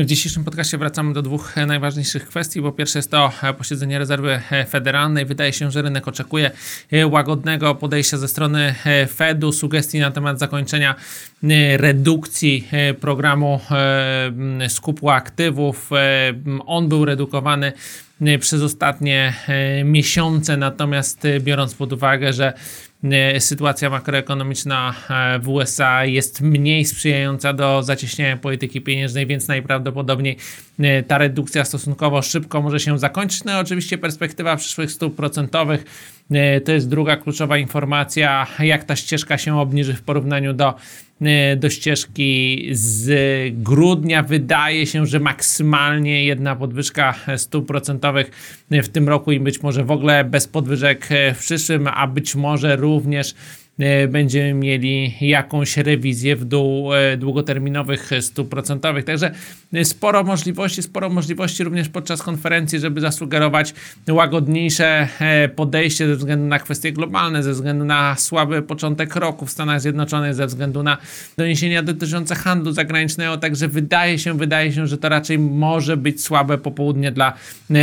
W dzisiejszym podcastie wracamy do dwóch najważniejszych kwestii. Po pierwsze jest to posiedzenie rezerwy federalnej. Wydaje się, że rynek oczekuje łagodnego podejścia ze strony Fedu, sugestii na temat zakończenia redukcji programu skupu aktywów. On był redukowany przez ostatnie miesiące, natomiast biorąc pod uwagę, że sytuacja makroekonomiczna w USA jest mniej sprzyjająca do zacieśniania polityki pieniężnej, więc najprawdopodobniej ta redukcja stosunkowo szybko może się zakończyć. No oczywiście perspektywa przyszłych stóp procentowych to jest druga kluczowa informacja, jak ta ścieżka się obniży w porównaniu do do ścieżki z grudnia. Wydaje się, że maksymalnie jedna podwyżka stóp procentowych w tym roku i być może w ogóle bez podwyżek w przyszłym, a być może również E, będziemy mieli jakąś rewizję w dół e, długoterminowych stóp procentowych. Także e, sporo możliwości, sporo możliwości również podczas konferencji, żeby zasugerować łagodniejsze podejście ze względu na kwestie globalne, ze względu na słaby początek roku w Stanach Zjednoczonych, ze względu na doniesienia dotyczące handlu zagranicznego. Także wydaje się, wydaje się, że to raczej może być słabe popołudnie dla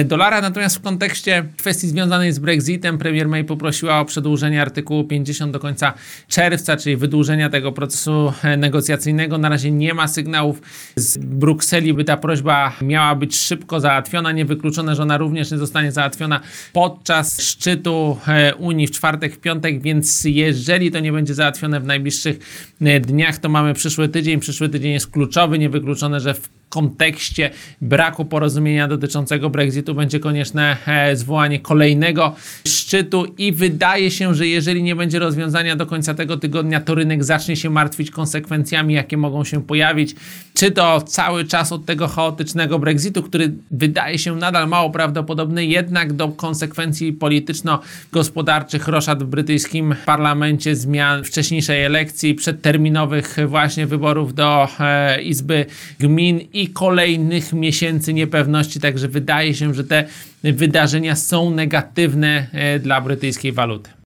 dolara. Natomiast w kontekście kwestii związanej z Brexitem, premier May poprosiła o przedłużenie artykułu 50 do końca czerwca, czyli wydłużenia tego procesu e, negocjacyjnego. Na razie nie ma sygnałów z Brukseli, by ta prośba miała być szybko załatwiona. Niewykluczone, że ona również nie zostanie załatwiona podczas szczytu e, Unii w czwartek, w piątek, więc jeżeli to nie będzie załatwione w najbliższych e, dniach, to mamy przyszły tydzień. Przyszły tydzień jest kluczowy. Niewykluczone, że w kontekście braku porozumienia dotyczącego Brexitu będzie konieczne e, zwołanie kolejnego szczytu i wydaje się, że jeżeli nie będzie rozwiązania do końca tego tygodnia, to rynek zacznie się martwić konsekwencjami, jakie mogą się pojawić. Czy to cały czas od tego chaotycznego Brexitu, który wydaje się nadal mało prawdopodobny, jednak do konsekwencji polityczno-gospodarczych roszad w brytyjskim parlamencie, zmian wcześniejszej elekcji, przedterminowych właśnie wyborów do e, Izby Gmin i kolejnych miesięcy niepewności, także wydaje się, że te wydarzenia są negatywne e, dla brytyjskiej waluty.